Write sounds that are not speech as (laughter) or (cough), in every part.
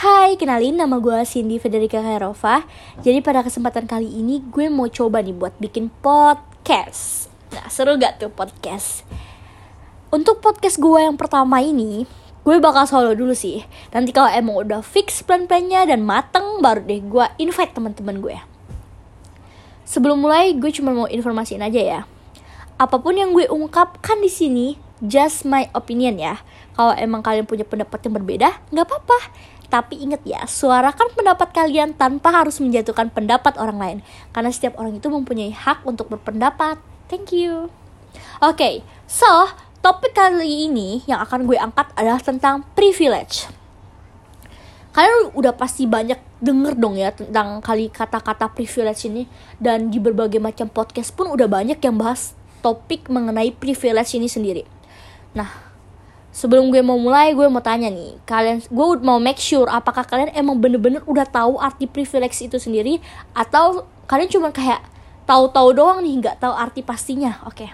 Hai, kenalin nama gue Cindy Federica Khairova Jadi pada kesempatan kali ini gue mau coba nih buat bikin podcast Nah, seru gak tuh podcast? Untuk podcast gue yang pertama ini Gue bakal solo dulu sih Nanti kalau emang udah fix plan-plannya dan mateng Baru deh gue invite teman-teman gue Sebelum mulai, gue cuma mau informasiin aja ya Apa pun yang gue ungkapkan di sini just my opinion ya. Kalau emang kalian punya pendapat yang berbeda, nggak apa-apa. Tapi ingat ya, suarakan pendapat kalian tanpa harus menjatuhkan pendapat orang lain. Karena setiap orang itu mempunyai hak untuk berpendapat. Thank you. Oke, okay, so topik kali ini yang akan gue angkat adalah tentang privilege. Kalian udah pasti banyak denger dong ya tentang kali kata-kata privilege ini dan di berbagai macam podcast pun udah banyak yang bahas topik mengenai privilege ini sendiri. Nah, sebelum gue mau mulai gue mau tanya nih. Kalian gue mau make sure apakah kalian emang bener-bener udah tahu arti privilege itu sendiri? Atau kalian cuma kayak tahu-tahu doang nih nggak tahu arti pastinya? Oke. Okay.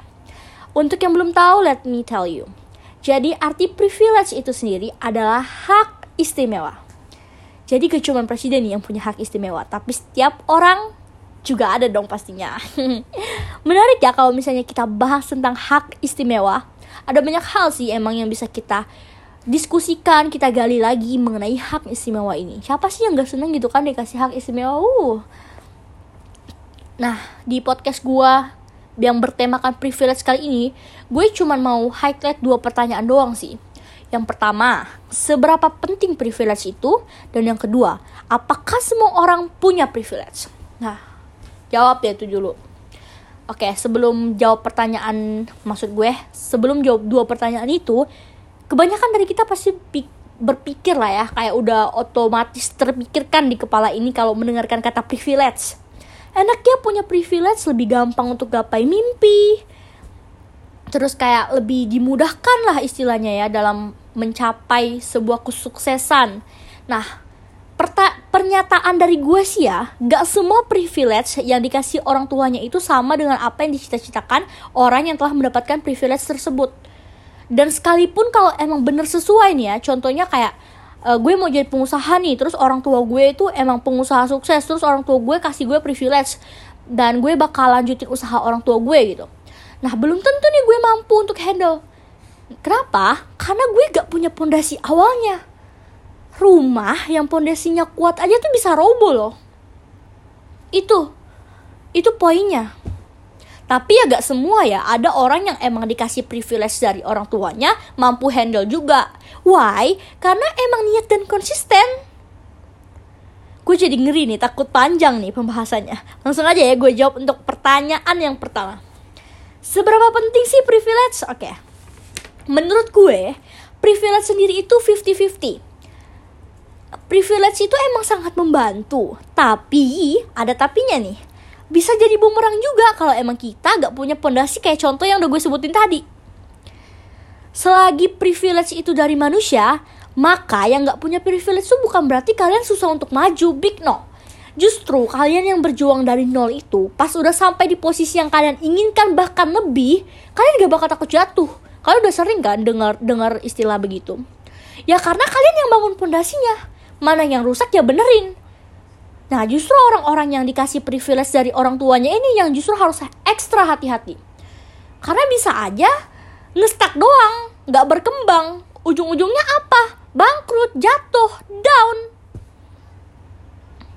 untuk yang belum tahu let me tell you. Jadi arti privilege itu sendiri adalah hak istimewa. Jadi gak cuma presiden nih yang punya hak istimewa tapi setiap orang juga ada dong pastinya. (laughs) Menarik ya kalau misalnya kita bahas tentang hak istimewa ada banyak hal sih emang yang bisa kita diskusikan, kita gali lagi mengenai hak istimewa ini. Siapa sih yang gak seneng gitu kan dikasih hak istimewa? Uh. Nah, di podcast gue yang bertemakan privilege kali ini, gue cuma mau highlight dua pertanyaan doang sih. Yang pertama, seberapa penting privilege itu? Dan yang kedua, apakah semua orang punya privilege? Nah, jawab ya itu dulu. Oke, sebelum jawab pertanyaan maksud gue, sebelum jawab dua pertanyaan itu, kebanyakan dari kita pasti berpikir lah ya, kayak udah otomatis terpikirkan di kepala ini kalau mendengarkan kata privilege. Enaknya punya privilege lebih gampang untuk gapai mimpi. Terus kayak lebih dimudahkan lah istilahnya ya dalam mencapai sebuah kesuksesan. Nah, perta pernyataan dari gue sih ya, gak semua privilege yang dikasih orang tuanya itu sama dengan apa yang dicita-citakan orang yang telah mendapatkan privilege tersebut. Dan sekalipun kalau emang bener sesuai nih ya, contohnya kayak uh, gue mau jadi pengusaha nih, terus orang tua gue itu emang pengusaha sukses, terus orang tua gue kasih gue privilege dan gue bakal lanjutin usaha orang tua gue gitu. Nah belum tentu nih gue mampu untuk handle. Kenapa? Karena gue gak punya pondasi awalnya rumah yang pondasinya kuat aja tuh bisa roboh loh. Itu, itu poinnya. Tapi ya semua ya, ada orang yang emang dikasih privilege dari orang tuanya, mampu handle juga. Why? Karena emang niat dan konsisten. Gue jadi ngeri nih, takut panjang nih pembahasannya. Langsung aja ya gue jawab untuk pertanyaan yang pertama. Seberapa penting sih privilege? Oke. Okay. Menurut gue, privilege sendiri itu 50-50 privilege itu emang sangat membantu. Tapi ada tapinya nih. Bisa jadi bumerang juga kalau emang kita gak punya pondasi kayak contoh yang udah gue sebutin tadi. Selagi privilege itu dari manusia, maka yang gak punya privilege itu bukan berarti kalian susah untuk maju, big no. Justru kalian yang berjuang dari nol itu, pas udah sampai di posisi yang kalian inginkan bahkan lebih, kalian gak bakal takut jatuh. Kalian udah sering kan dengar dengar istilah begitu? Ya karena kalian yang bangun pondasinya mana yang rusak ya benerin. Nah justru orang-orang yang dikasih privilege dari orang tuanya ini yang justru harus ekstra hati-hati. Karena bisa aja ngestak doang, nggak berkembang. Ujung-ujungnya apa? Bangkrut, jatuh, down.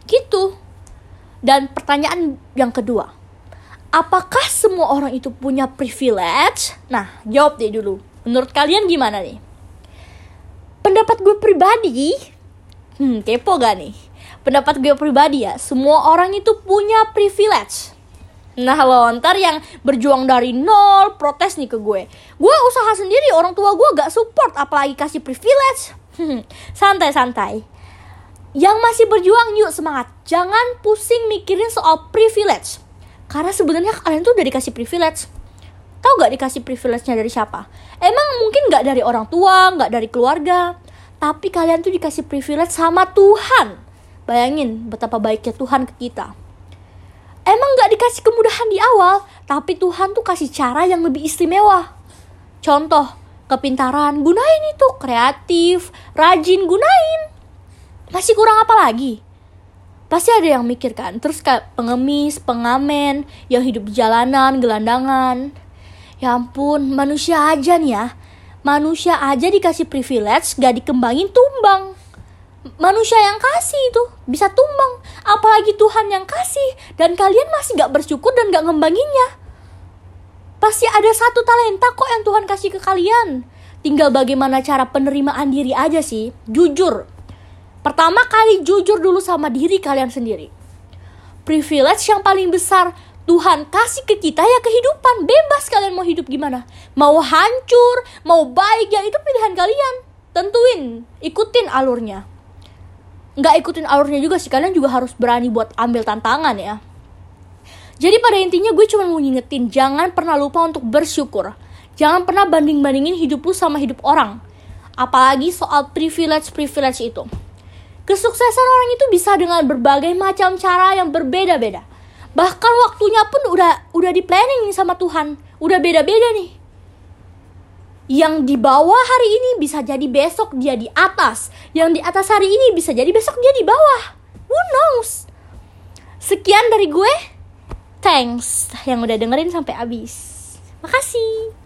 Gitu. Dan pertanyaan yang kedua. Apakah semua orang itu punya privilege? Nah, jawab deh dulu. Menurut kalian gimana nih? Pendapat gue pribadi, Hmm, kepo gak nih? Pendapat gue pribadi ya, semua orang itu punya privilege. Nah lo ntar yang berjuang dari nol protes nih ke gue. Gue usaha sendiri orang tua gue gak support apalagi kasih privilege. Santai-santai. Yang masih berjuang yuk semangat. Jangan pusing mikirin soal privilege. Karena sebenarnya kalian tuh udah dikasih privilege. Tahu gak dikasih privilege-nya dari siapa? Emang mungkin gak dari orang tua, gak dari keluarga tapi kalian tuh dikasih privilege sama Tuhan. Bayangin betapa baiknya Tuhan ke kita. Emang gak dikasih kemudahan di awal, tapi Tuhan tuh kasih cara yang lebih istimewa. Contoh, kepintaran, gunain itu, kreatif, rajin, gunain. Masih kurang apa lagi? Pasti ada yang mikir kan, terus kayak pengemis, pengamen, yang hidup di jalanan, gelandangan. Ya ampun, manusia aja nih ya. Manusia aja dikasih privilege, gak dikembangin tumbang. Manusia yang kasih itu bisa tumbang, apalagi Tuhan yang kasih. Dan kalian masih gak bersyukur dan gak ngembanginnya. Pasti ada satu talenta kok yang Tuhan kasih ke kalian. Tinggal bagaimana cara penerimaan diri aja sih. Jujur, Pertama kali jujur dulu sama diri kalian sendiri. Privilege yang paling besar Tuhan kasih ke kita ya kehidupan. Bebas mau hidup gimana. Mau hancur, mau baik, ya itu pilihan kalian. Tentuin, ikutin alurnya. Nggak ikutin alurnya juga sih, kalian juga harus berani buat ambil tantangan ya. Jadi pada intinya gue cuma mau ngingetin, jangan pernah lupa untuk bersyukur. Jangan pernah banding-bandingin hidup lu sama hidup orang. Apalagi soal privilege-privilege itu. Kesuksesan orang itu bisa dengan berbagai macam cara yang berbeda-beda. Bahkan waktunya pun udah udah di planning sama Tuhan. Udah beda-beda nih. Yang di bawah hari ini bisa jadi besok dia di atas. Yang di atas hari ini bisa jadi besok dia di bawah. Who knows? Sekian dari gue. Thanks yang udah dengerin sampai habis. Makasih.